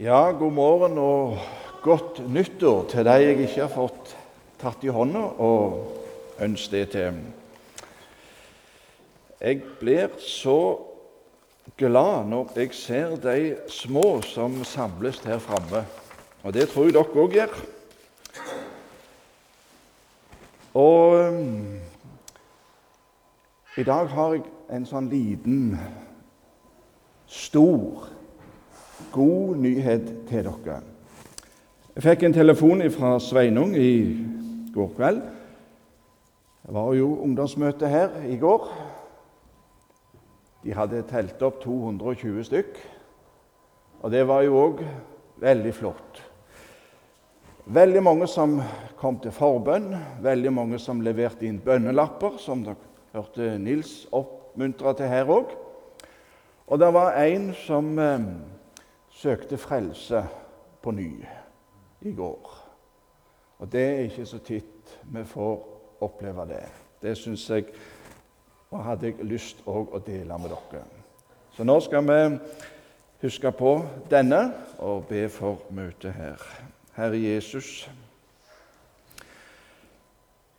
Ja, god morgen og godt nyttår til de jeg ikke har fått tatt i hånda, og ønsker det til. Jeg blir så glad når jeg ser de små som samles her framme. Og det tror jeg dere òg gjør. Og um, i dag har jeg en sånn liten, stor god nyhet til dere. Jeg fikk en telefon fra Sveinung i går kveld. Det var jo ungdomsmøte her i går. De hadde telt opp 220 stykk, og det var jo òg veldig flott. Veldig mange som kom til forbønn, veldig mange som leverte inn bønnelapper, som dere hørte Nils oppmuntre til her òg. Og det var en som eh, søkte frelse på ny i går. Og det er ikke så titt vi får oppleve det. Det syns jeg og hadde jeg lyst å dele med dere. Så nå skal vi huske på denne og be for møtet her. Herre Jesus,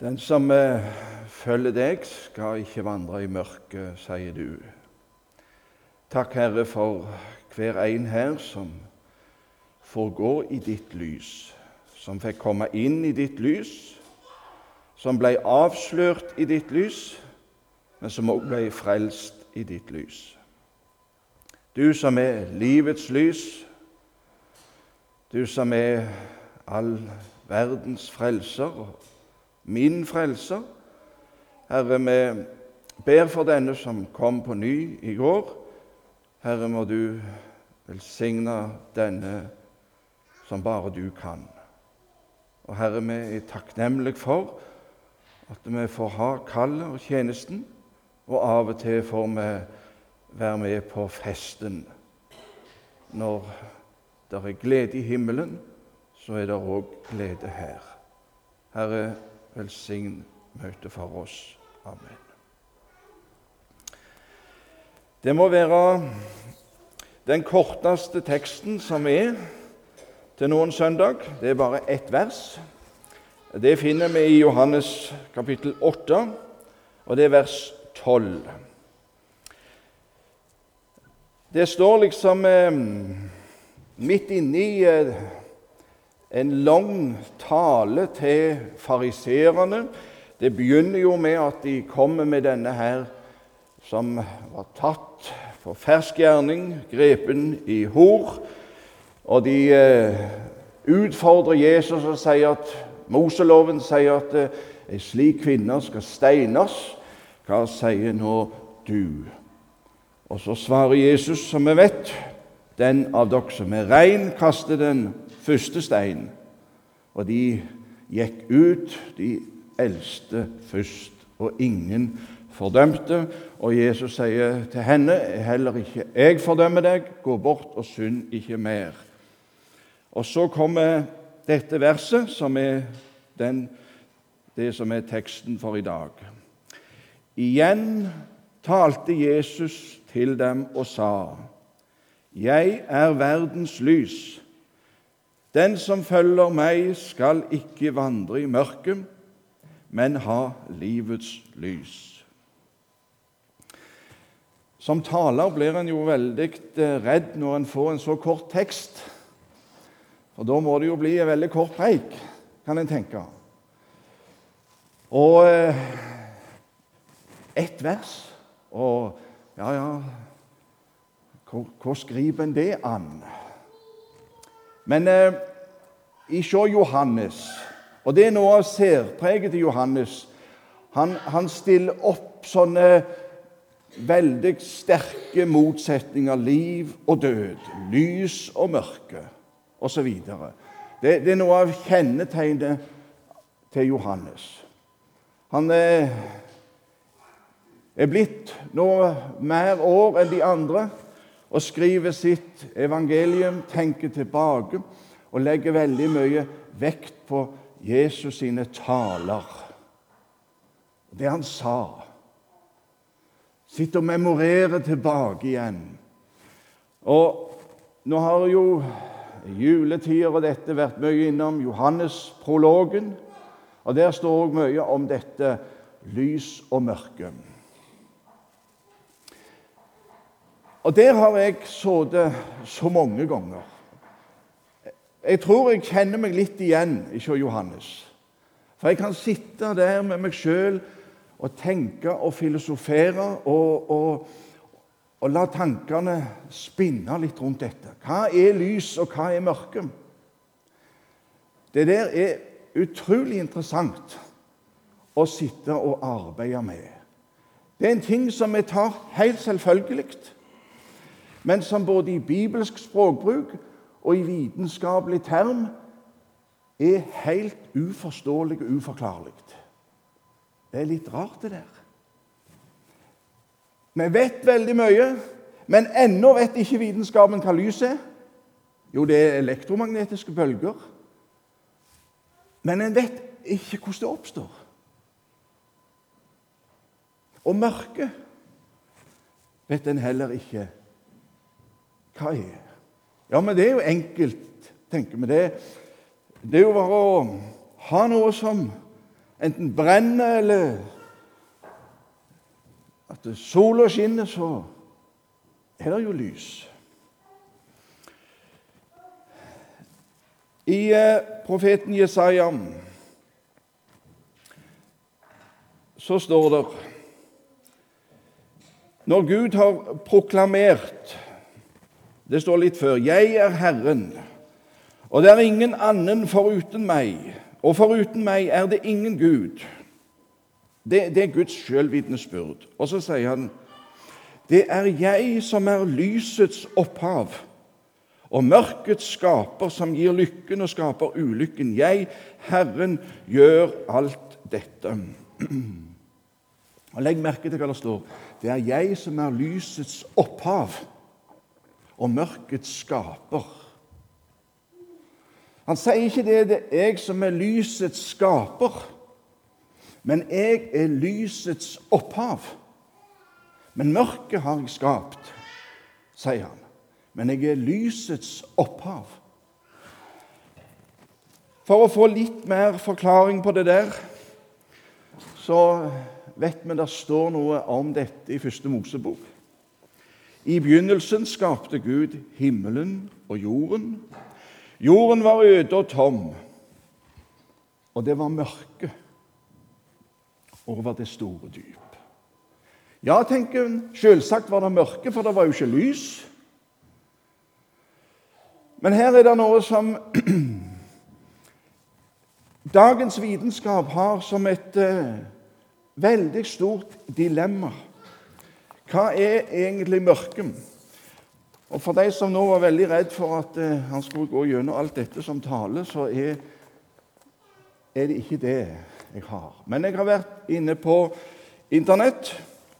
den som eh, følger deg, skal ikke vandre i mørket, sier du. Takk, Herre, for hver en her som får gå i ditt lys, som fikk komme inn i ditt lys, som ble avslørt i ditt lys, men som også ble frelst i ditt lys. Du som er livets lys, du som er all verdens frelser og min frelser. Herre, vi ber for denne som kom på ny i går. Herre, må du velsigne denne som bare du kan. Og Herre, vi er takknemlige for at vi får ha kallet og tjenesten, og av og til får vi være med på festen. Når det er glede i himmelen, så er det òg glede her. Herre, velsign møtet for oss. Amen. Det må være den korteste teksten som er til noen søndag. Det er bare ett vers. Det finner vi i Johannes kapittel 8, og det er vers 12. Det står liksom eh, midt inni eh, en lang tale til fariserene. Det begynner jo med at de kommer med denne her som var tatt for fersk gjerning, grepen i hor. Og de eh, utfordrer Jesus og sier at Moseloven sier at eh, ei slik kvinne skal steines. Hva sier nå du? Og så svarer Jesus, som vi vet, den av dere som er rein, kaster den første stein. Og de gikk ut, de eldste først, og ingen fordømte. Og Jesus sier til henne, heller ikke jeg fordømmer deg, gå bort og synd ikke mer. Og så kommer dette verset, som er den, det som er teksten for i dag. Igjen talte Jesus til dem og sa:" Jeg er verdens lys. Den som følger meg, skal ikke vandre i mørket, men ha livets lys. Som taler blir en jo veldig eh, redd når en får en så kort tekst. For da må det jo bli en veldig kort preik, kan en tenke. Og eh, ett vers Og ja, ja Hvor skriver en det an? Men eh, se Johannes, og det er noe av særpreget til Johannes. Han, han stiller opp sånne veldig sterke motsetninger. Liv og død, lys og mørke osv. Det, det er noe av kjennetegnet til Johannes. Han er, er blitt noe mer år enn de andre og skriver sitt evangelium, tenker tilbake og legger veldig mye vekt på Jesus sine taler. Det han sa. Sitter og memorerer tilbake igjen. Og nå har jo juletider og dette vært mye innom Johannes-prologen. Og Der står òg mye om dette lys og mørke. Og der har jeg sittet så mange ganger. Jeg tror jeg kjenner meg litt igjen hos Johannes. For jeg kan sitte der med meg sjøl og tenke og filosofere og, og, og, la tankene spinne litt rundt dette. Hva er lys, og hva er mørke? Det der er utrolig interessant å sitte og arbeide med. Det er en ting som vi tar helt selvfølgelig men som både i bibelsk språkbruk og i vitenskapelig term er helt uforståelig og uforklarlig. Det er litt rart, det der. Vi vet veldig mye, men ennå vet ikke vitenskapen hva lys er. Jo, det er elektromagnetiske bølger. Men en vet ikke hvordan det oppstår. Og mørket vet en heller ikke hva er Ja, men det er jo enkelt, tenker vi. Det, det er jo bare å ha noe som enten brenner, eller at sola skinner, så er det jo lys. I eh, profeten Jesaja så står det Når Gud har proklamert det står litt før 'Jeg er Herren, og det er ingen annen foruten meg', 'og foruten meg er det ingen Gud'. Det, det er Guds sjølvitnesbyrd. Og så sier han 'Det er jeg som er lysets opphav' og mørkets skaper, som gir lykken og skaper ulykken. Jeg, Herren, gjør alt dette. Og Legg merke til hva det står. Det er jeg som er lysets opphav og mørkets skaper. Han sier ikke det, det er jeg som er lysets skaper, men jeg er lysets opphav. Men mørket har jeg skapt, sier han. Men jeg er lysets opphav. For å få litt mer forklaring på det der, så vet vi det står noe om dette i Første Mosebok. I begynnelsen skapte Gud himmelen og jorden. Jorden var øde og tom, og det var mørke over det store dyp. Ja, tenker hun, selvsagt var det mørke, for det var jo ikke lys. Men her er det noe som dagens vitenskap har som et uh, veldig stort dilemma. Hva er egentlig mørket? Og For de som nå var veldig redd for at eh, han skulle gå gjennom alt dette som tale, så er, er, det ikke det jeg har. Men jeg har vært inne på Internett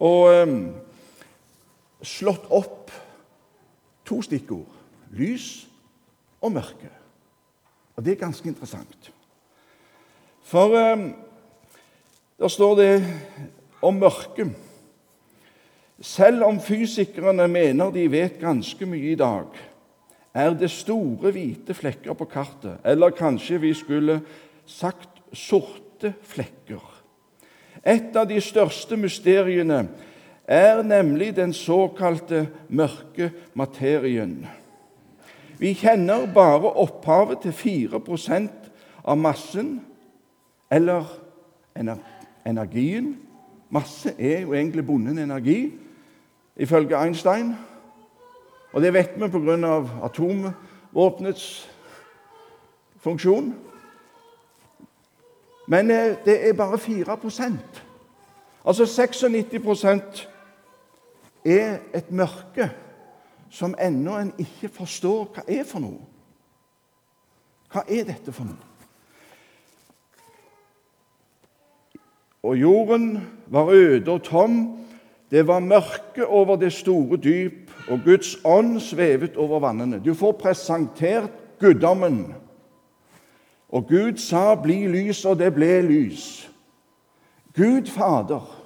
og eh, slått opp to stikkord. Lys og mørke. Og det er ganske interessant. For eh, der står det om mørket selv om fysikerne mener de vet ganske mye i dag, er det store, hvite flekker på kartet. Eller kanskje vi skulle sagt sorte flekker. Et av de største mysteriene er nemlig den såkalte mørke materien. Vi kjenner bare opphavet til 4% av massen, eller energien. Masse er jo egentlig bonden energi ifølge Einstein. Og det vet vi pga. atomvåpnets funksjon. Men eh, det er bare 4% Altså 96% er et mørke som ennå en ikke forstår hva er for noe. Hva er dette for noe? Og jorden var øde og tom, det var mørke over det store dyp, og Guds ånd svevet over vannene. Du får presentert guddommen. Og Gud sa 'bli lys', og det ble lys. Gud Fader.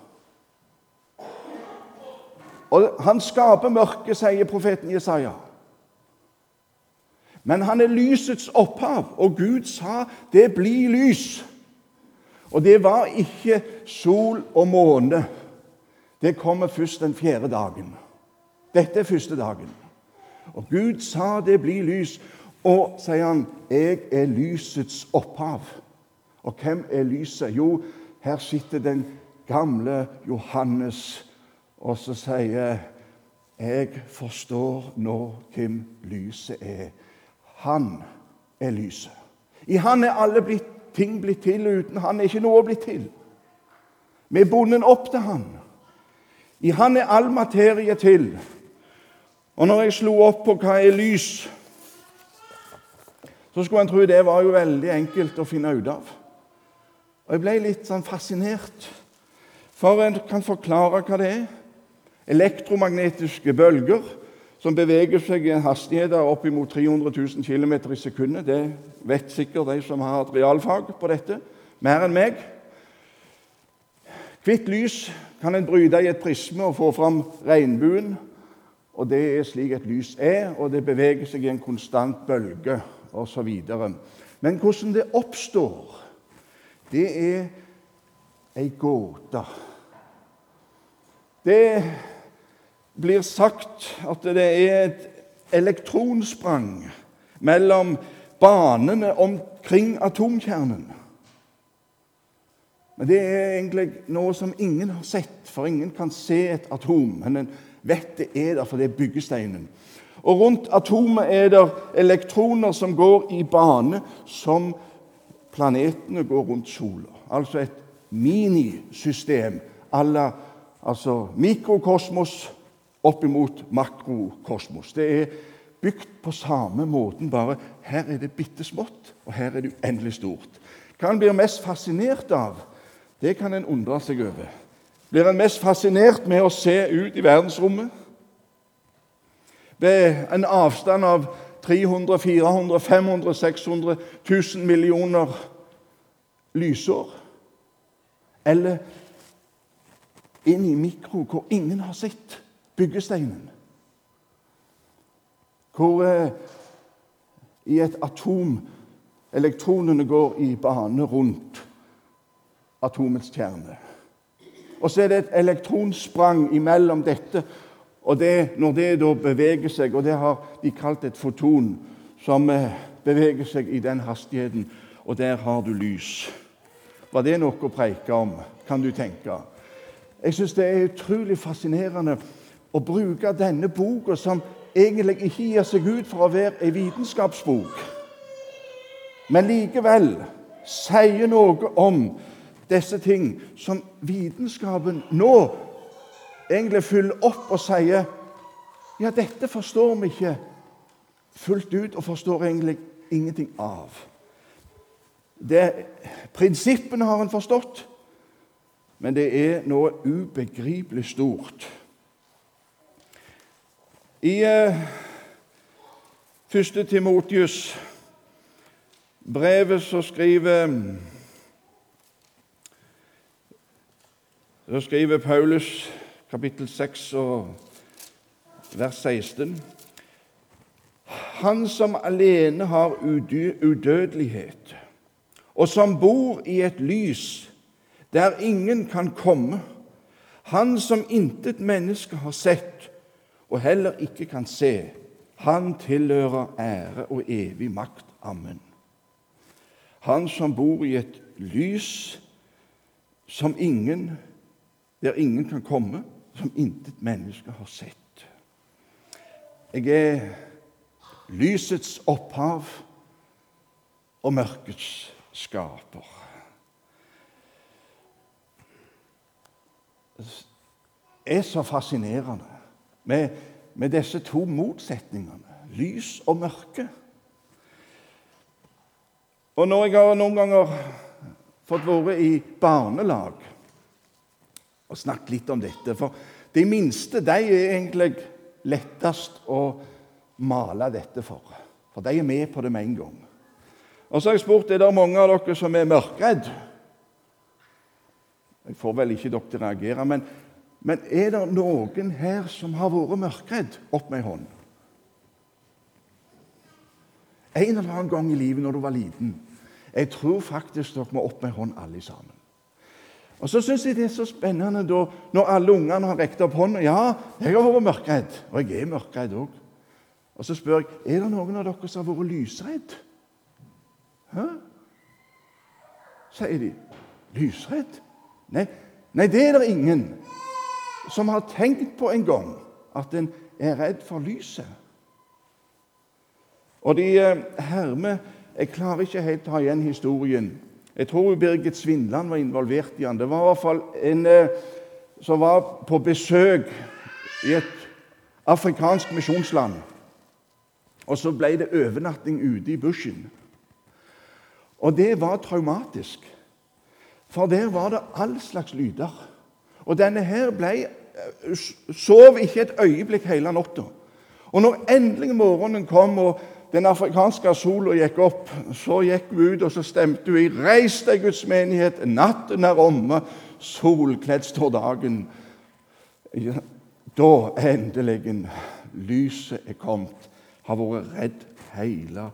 Og han skaper mørket, sier profeten Jesaja. Men han er lysets opphav, og Gud sa 'det blir lys'. Og det var ikke sol og måne. Det kommer først den fjerde dagen. Dette er første dagen. Og Gud sa det blir lys. Og sier han, 'Jeg er lysets opphav'. Og hvem er lyset? Jo, her sitter den gamle Johannes, og så sier 'Jeg forstår nå hvem lyset er'. Han er lyset. I han er alle blitt, ting blitt til, uten han er ikke noe blitt til. Vi er bundet opp til han. I han er all materie til. Og når jeg slo opp på hva er lys, så skulle en tro det var jo veldig enkelt å finne ut av. Og jeg ble litt sånn fascinert, for en kan forklare hva det er. Elektromagnetiske bølger som beveger seg i en hastighet av oppimot 300 000 km i sekundet. Det vet sikkert de som har hatt realfag på dette, mer enn meg. Hvitt lys kan en bryte i et prisme og få fram regnbuen. Og Det er slik et lys er, og det beveger seg i en konstant bølge osv. Men hvordan det oppstår, det er ei gåte. Det blir sagt at det er et elektronsprang mellom banene omkring atomkjernen. Men det er egentlig noe som ingen har sett, for ingen kan se et atom. Men en vet det er der, for det er byggesteinen. Og rundt atomet er det elektroner som går i bane som planetene går rundt sola. Altså et minisystem à la altså mikrokosmos opp imot makrokosmos. Det er bygd på samme måten, bare her er det bitte smått, og her er det uendelig stort. Hva en blir mest fascinert av, det kan en undre seg over. Blir en mest fascinert med å se ut i verdensrommet? Ved en avstand av 300 400 500 600 1000 millioner lysår? Eller inn i mikro, hvor ingen har sett byggesteinen? Hvor eh, i et atom elektronene går i bane rundt atomets kjerne. Og så er det et elektronsprang imellom dette. Og det, når det da beveger seg, og det har de kalt et foton, som eh, beveger seg i den hastigheten, og der har du lys. Var det noe å preike om, kan du tenke? Jeg syns det er utrolig fascinerende å bruke denne boka, som egentlig ikke gir seg ut for å være ei vitenskapsbok, men likevel sier noe om disse ting som vitenskapen nå egentlig fyller opp og sier ja, dette forstår vi ikke fullt ut og forstår egentlig ingenting av. Det, prinsippene har en forstått, men det er noe ubegripelig stort. I eh, 1. Timotius brevet så skriver Så skriver Paulus, kapittel 6 og vers 16 Han som alene har udødelighet, og som bor i et lys der ingen kan komme, han som intet menneske har sett og heller ikke kan se, han tilhører ære og evig makt. Amen. Han som bor i et lys som ingen der ingen kan komme, som intet menneske har sett. Jeg er lysets opphav og mørkets skaper. Det er så fascinerende med, med disse to motsetningene, lys og mørke. Og når jeg har noen ganger fått være i barnelag og snakke litt om dette. For de minste de er egentlig lettest å male dette for. For de er med på det med en gang. Og så har jeg spurt er det mange av dere som er mørkredd. Jeg får vel ikke dere til å reagere, men, men er det noen her som har vært mørkredd? Opp med ei hånd. en eller annen gang i livet når du var liten. Jeg tror faktisk dere må opp med hånd alle sammen. Og Så syns jeg det er så spennende da, når alle ungene har rekt opp hånda. Ja, jeg har vært mørkredd, og jeg er mørkredd òg. Og så spør jeg er det noen av dere som har vært lysredd. Hæ? Sier de. Lysredd? Nei, nei, det er det ingen som har tenkt på en gang at en er redd for lyset. Og de eh, hermer Jeg klarer ikke helt å ta igjen historien. Jeg tror Birgit Svindland var involvert i den. Det var i hvert fall en eh, som var på besøk i et afrikansk misjonsland. Og så ble det overnatting ute i bushen. Og det var traumatisk, for der var det all slags lyder. Og denne her ble, eh, sov ikke et øyeblikk hele natta. Og når endelig morgenen kom og den afrikanske sola gikk opp, så gikk hun ut og så stemte hun i 'Reis deg, Guds menighet, natten er omme, solkledd står dagen'. Ja, da endelig lyset er kommet. Har vært redd hele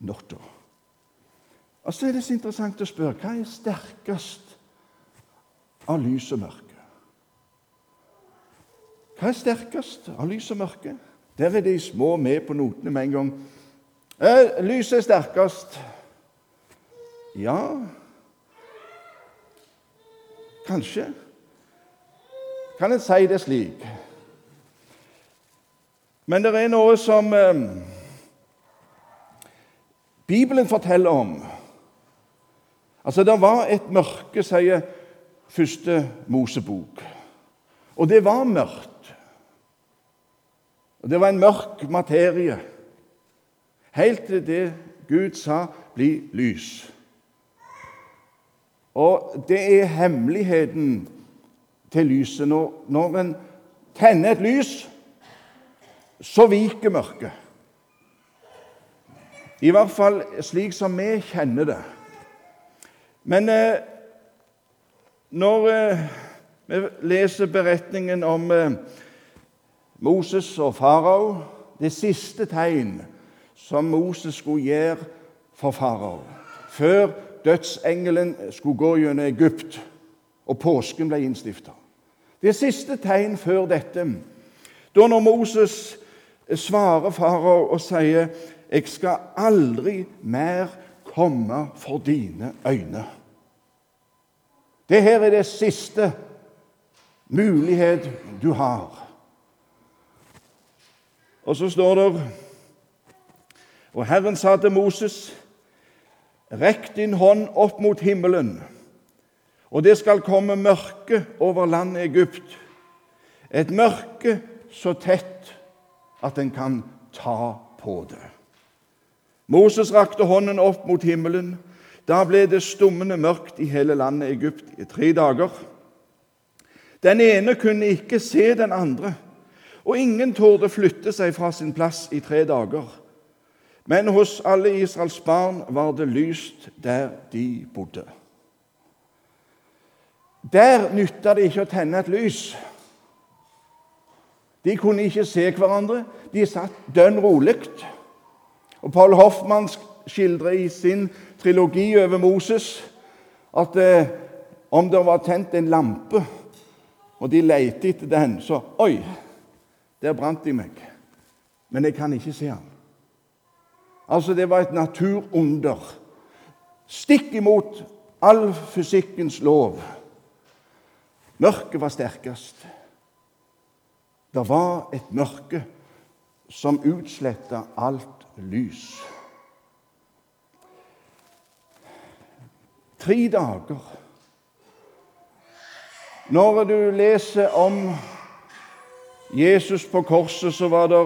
natta. Og så er det så interessant å spørre hva er sterkest av lys og mørke? Hva er sterkest av lys og mørke? Der er de små med på notene med en gang. Lyset er sterkest. Ja Kanskje. Kan en si det slik? Men det er noe som eh, Bibelen forteller om. Altså, Det var et mørke, sier første Mosebok. Og det var mørkt. Og Det var en mørk materie, helt til det Gud sa 'bli lys'. Og det er hemmeligheten til lyset. Når, når en tenner et lys, så viker mørket. I hvert fall slik som vi kjenner det. Men eh, når eh, vi leser beretningen om eh, Moses og farao det siste tegn som Moses skulle gjøre for farao før dødsengelen skulle gå gjennom Egypt og påsken ble innstifta. Det siste tegn før dette, da når Moses svarer farao og sier 'Jeg skal aldri mer komme for dine øyne'. Det her er det siste mulighet du har. Og så står det Og Herren sa til Moses.: Rekk din hånd opp mot himmelen, og det skal komme mørke over landet Egypt. Et mørke så tett at en kan ta på det. Moses rakte hånden opp mot himmelen. Da ble det stummende mørkt i hele landet Egypt i tre dager. Den ene kunne ikke se den andre og ingen torde flytte seg fra sin plass i tre dager. Men hos alle Israels barn var det lyst der de bodde. Der nytta det ikke å tenne et lys. De kunne ikke se hverandre. De satt dønn rolig. Og Paul Hoffmann skildrer i sin trilogi over Moses at eh, om det var tent en lampe, og de lette etter den, så Oi! Der brant de meg. Men jeg kan ikke se ham. Altså, det var et naturunder. Stikk imot all fysikkens lov. Mørket var sterkest. Det var et mørke som utsletta alt lys. Tre dager. Når du leser om Jesus på korset så var det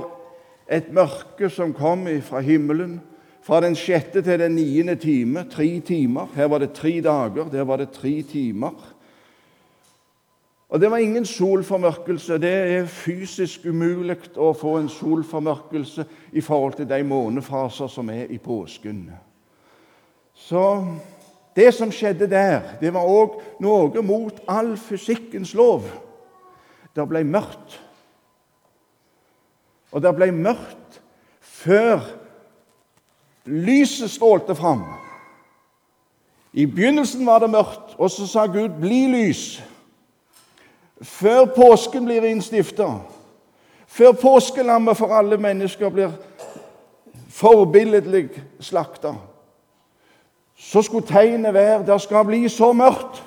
et mørke som kom fra himmelen. Fra den sjette til den niende time, tre timer. Her var det tre dager, der var det tre timer. Og Det var ingen solformørkelse. Det er fysisk umulig å få en solformørkelse i forhold til de månefaser som er i påsken. Så det som skjedde der, det var òg noe mot all fysikkens lov. Det ble mørkt og det ble mørkt før lyset strålte fram. I begynnelsen var det mørkt, og så sa Gud 'bli lys'. Før påsken blir innstifta, før påskelammet for alle mennesker blir forbilledlig slakta, så skulle tegnet være det skal bli så mørkt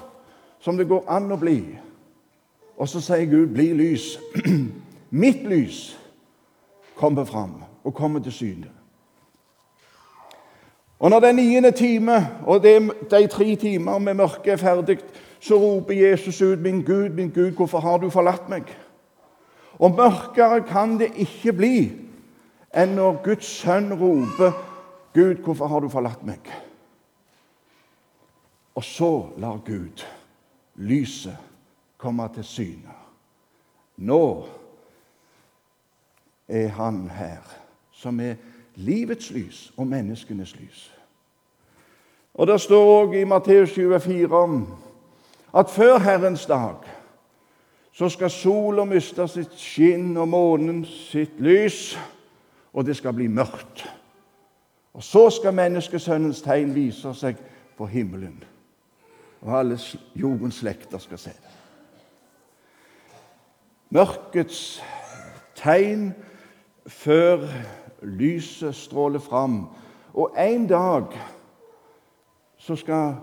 som det går an å bli. Og så sier Gud 'bli lys'. Mitt lys kommer fram og kommer til syne. Og når den niende time og de, de tre timer med mørket er ferdig, så roper Jesus ut, 'Min Gud, min Gud, hvorfor har du forlatt meg?' Og mørkere kan det ikke bli enn når Guds sønn roper, 'Gud, hvorfor har du forlatt meg?' Og så lar Gud lyset komme til syne. Nå er Han her, som er livets lys og menneskenes lys. Og Det står òg i Matteus 24 at før Herrens dag så skal sola miste sitt skinn og månen sitt lys, og det skal bli mørkt. Og så skal menneskesønnens tegn vise seg på himmelen, og alle jordens slekter skal se det. Mørkets tegn før lyset stråler fram. Og en dag så skal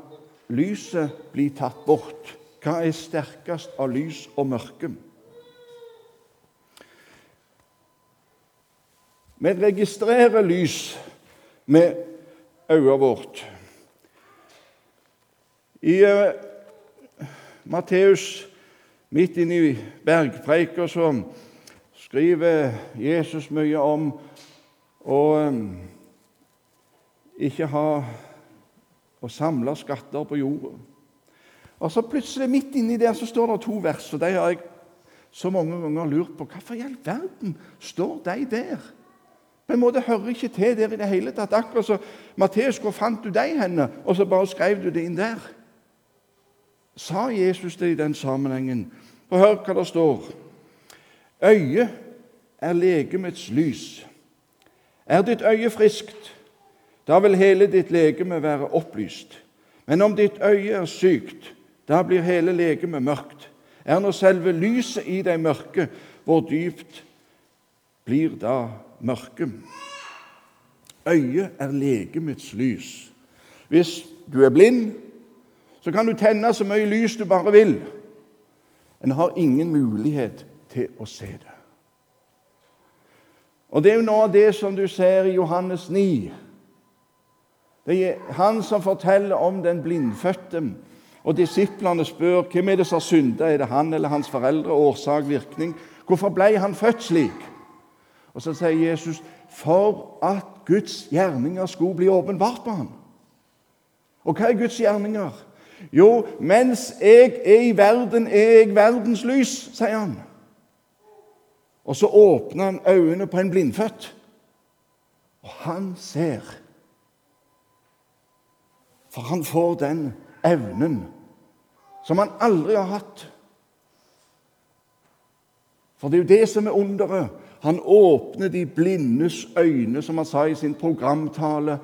lyset bli tatt bort. Hva er sterkest av lys og mørke? Vi registrerer lys med øyet vårt. I uh, Matteus, midt inne i bergpreika, så skriver Jesus mye om å um, ikke ha å samle skatter på jorda. Og så plutselig, midt inni der, så står det to vers, og de har jeg så mange ganger lurt på. Hvorfor i all verden står de der? På en måte hører ikke til der i det hele tatt. Akkurat så Matteus, hvor fant du de henne? Og så bare skrev du det inn der. Sa Jesus det i den sammenhengen? Og hør hva det står. Øyet er legemets lys. Er ditt øye friskt, da vil hele ditt legeme være opplyst. Men om ditt øye er sykt, da blir hele legemet mørkt. Er nå selve lyset i deg mørke, hvor dypt blir da mørket? Øyet er legemets lys. Hvis du er blind, så kan du tenne så mye lys du bare vil. En har ingen mulighet til å se det. Og Det er jo noe av det som du ser i Johannes 9. Det er han som forteller om den blindfødte. Og disiplene spør hvem er det som har synda. Er det han eller hans foreldre? Årsak, virkning. Hvorfor ble han født slik? Og Så sier Jesus for at Guds gjerninger skulle bli åpenbart på ham. Og hva er Guds gjerninger? Jo, mens jeg er i verden, er jeg verdens lys, sier han. Og så åpner han øynene på en blindfødt, og han ser. For han får den evnen som han aldri har hatt. For det er jo det som er underet. Han åpner de blindes øyne, som han sa i sin programtale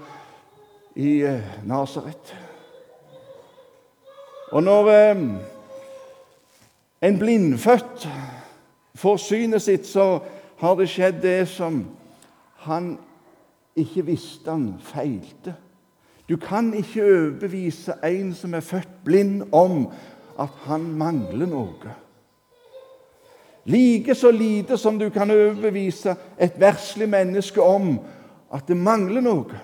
i eh, Nasaret. Og når eh, en blindfødt får synet sitt, så har det skjedd det som han ikke visste han feilte. Du kan ikke overbevise en som er født blind, om at han mangler noe. Like så lite som du kan overbevise et verslig menneske om at det mangler noe.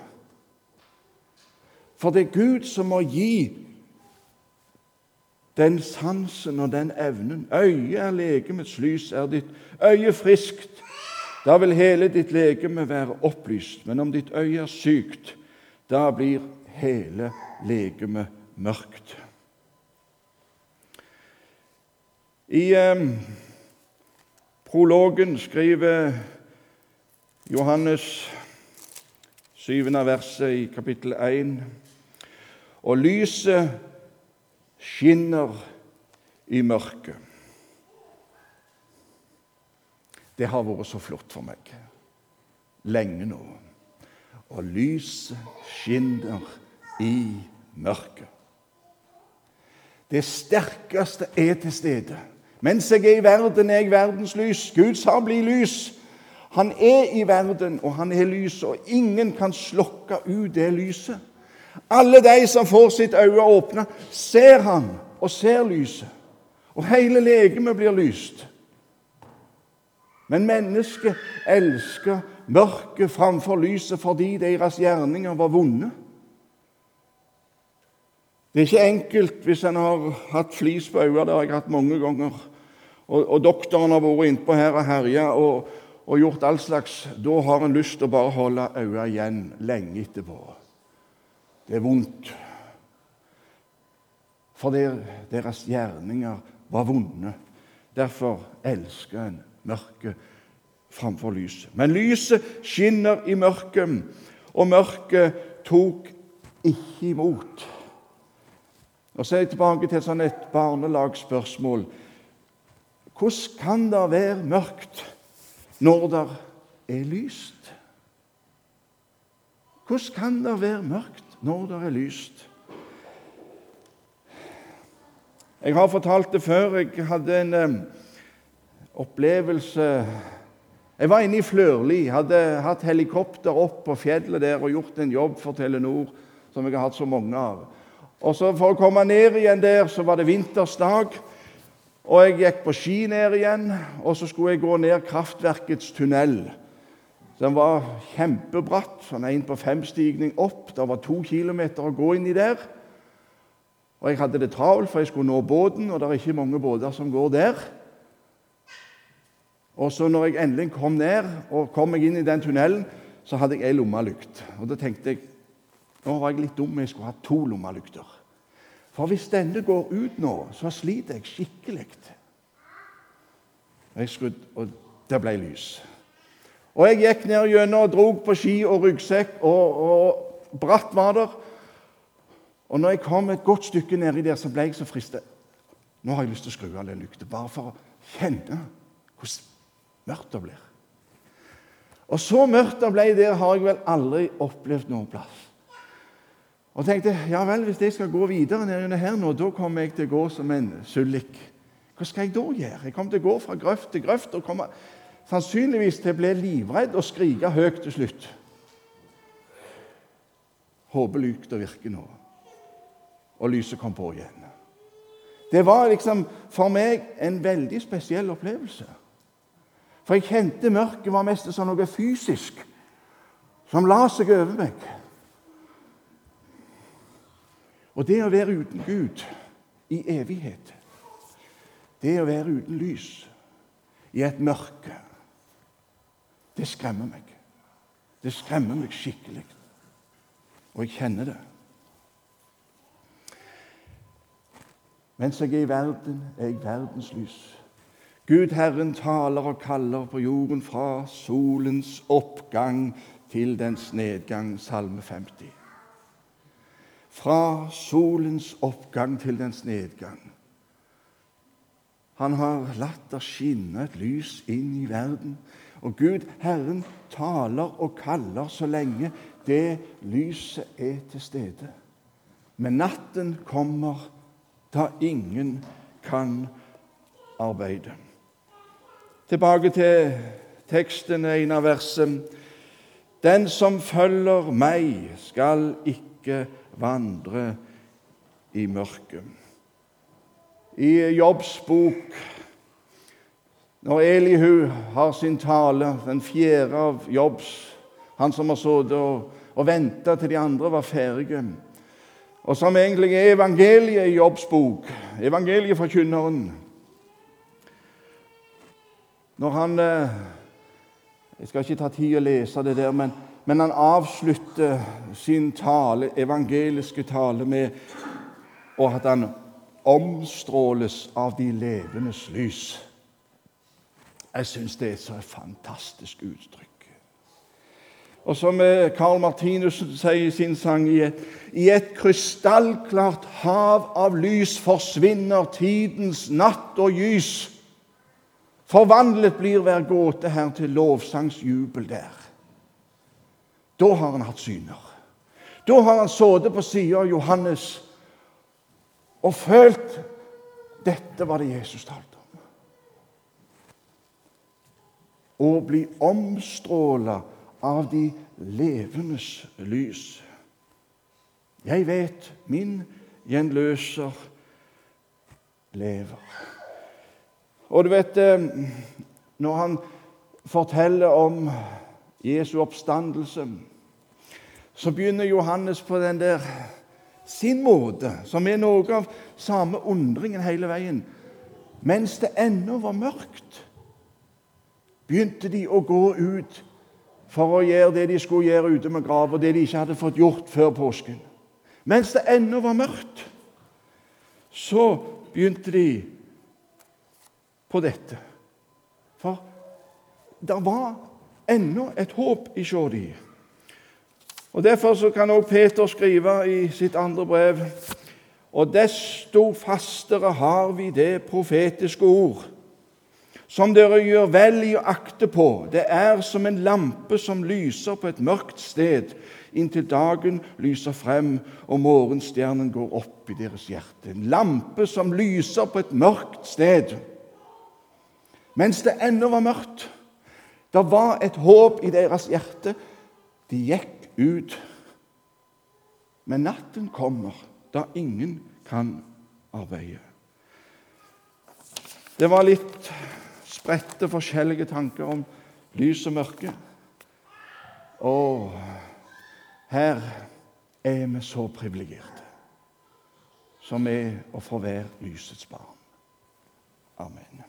For det er Gud som må gi den sansen og den evnen. Øyet er legemets lys. Er ditt øye friskt, da vil hele ditt legeme være opplyst. Men om ditt øye er sykt, da blir hele legemet mørkt. I eh, prologen skriver Johannes syvende verset i kapittel 1 Og lyset skinner i mørket. Det har vært så flott for meg lenge nå. og lyset skinner i mørket. Det sterkeste er til stede. Mens jeg er i verden, er jeg verdens lys. Gud sa 'bli lys'. Han er i verden, og han er lys, og ingen kan slokke ut det lyset. Alle de som får sitt øye åpna, ser han og ser lyset. Og hele legemet blir lyst. Men mennesket elsker mørket framfor lyset fordi deres gjerninger var vonde. Det er ikke enkelt hvis en har hatt flis på øynene. Det har jeg hatt mange ganger. Og, og doktoren har vært innpå her og herja og, og, gjort all slags Da har en lyst til å bare holde øynene igjen lenge etterpå. Det er vondt. For deres gjerninger var vonde. Derfor elsker en mørket framfor lyset. Men lyset skinner i mørket, og mørket tok ikke imot. Og Så er jeg tilbake til sånn et barnelagsspørsmål. Hvordan kan det være mørkt når det er lyst? Hvordan kan det være mørkt når det er lyst? Jeg har fortalt det før. Jeg hadde en eh, opplevelse Jeg var inne i Flørli, hadde hatt helikopter opp på fjellet der og gjort en jobb for Telenor som jeg har hatt så mange av. Og så For å komme ned igjen der så var det vintersdag, og jeg gikk på ski ned igjen. Og så skulle jeg gå ned kraftverkets tunnel. Den var kjempebratt, sånn én på fem-stigning opp. Det var to kilometer å gå inni der. Og jeg hadde det travelt, for jeg skulle nå båten, og det er ikke mange båter som går der. Og så når jeg endelig kom ned og kom meg inn i den tunnelen, så hadde jeg ei lommelykt. Og da tenkte jeg nå var jeg litt dum, jeg skulle ha to lommelykter. For hvis denne går ut nå, så sliter jeg skikkelig. Jeg skrudde, og det ble lys. Og jeg gikk ned gjennom og drog på ski og ryggsekk, og, og bratt var der. Og når jeg kom et godt stykke nedi der, så ble jeg så fristet. Nå har jeg lyst til å skru av den lykta, bare for å kjenne hvordan mørkt det blir. Og så mørkt det ble der, har jeg vel aldri opplevd noen plass. Og tenkte ja vel, hvis jeg skal gå videre ned her nå, da kommer jeg til å gå som en sullik. Hva skal jeg da gjøre? Jeg kommer til å gå fra grøft til grøft og kommer sannsynligvis til å bli livredd og skrike høyt til slutt. Håper lykta virker nå. Og lyset kom på igjen. Det var liksom for meg en veldig spesiell opplevelse. For jeg kjente mørket var mest som noe fysisk som la seg over meg. Og det å være uten Gud i evighet, det å være uten lys i et mørke, det skremmer meg. Det skremmer meg skikkelig. Og jeg kjenner det. Mens jeg er i verden, er jeg verdens lys. Gud Herren taler og kaller på jorden fra solens oppgang til dens nedgang, Salme 50 fra solens oppgang til dens nedgang. Han har latt det skinne et lys inn i verden. Og Gud, Herren, taler og kaller så lenge det lyset er til stede. Men natten kommer da ingen kan arbeide. Tilbake til teksten, en av versene. Den som følger meg, skal ikke vandre i mørket. I Jobbs bok, når Elihu har sin tale, den fjerde av Jobbs, han som har sittet og, og venta til de andre var ferdige, og som egentlig er evangeliet i Jobbs bok, evangeliet for kynneren Når han eh, Jeg skal ikke ta tid å lese det der, men men han avslutter sin tale, evangeliske tale med at han omstråles av de levendes lys. Jeg syns det er et så fantastisk uttrykk. Og som eh, Carl Martinus sier i sin sang i et, i et krystallklart hav av lys forsvinner tidens natt og gys. Forvandlet blir hver gåte her til lovsangsjubel der. Da har han hatt syner. Da har han sittet på sida av Johannes og følt dette var det Jesus talte Å bli omstråla av de levendes lys. Jeg vet min gjenløser lever. Og du vet eh, Når han forteller om Jesu oppstandelse, så begynner Johannes på den der sin måte, som er noe av samme undringen hele veien. Mens det ennå var mørkt, begynte de å gå ut for å gjøre det de skulle gjøre ute med graver, det de ikke hadde fått gjort før påsken. Mens det ennå var mørkt, så begynte de på dette. For det var ennå et håp i de. Og Derfor så kan også Peter skrive i sitt andre brev og desto fastere har vi det profetiske ord, som dere gjør vel i å akte på. Det er som en lampe som lyser på et mørkt sted, inntil dagen lyser frem og morgenstjernen går opp i deres hjerte. En lampe som lyser på et mørkt sted. Mens det ennå var mørkt. Det var et håp i deres hjerte. De gikk ut. Men natten kommer da ingen kan arbeide. Det var litt spredte, forskjellige tanker om lys og mørke. Og her er vi så privilegerte som er å få være lysets barn. Amen.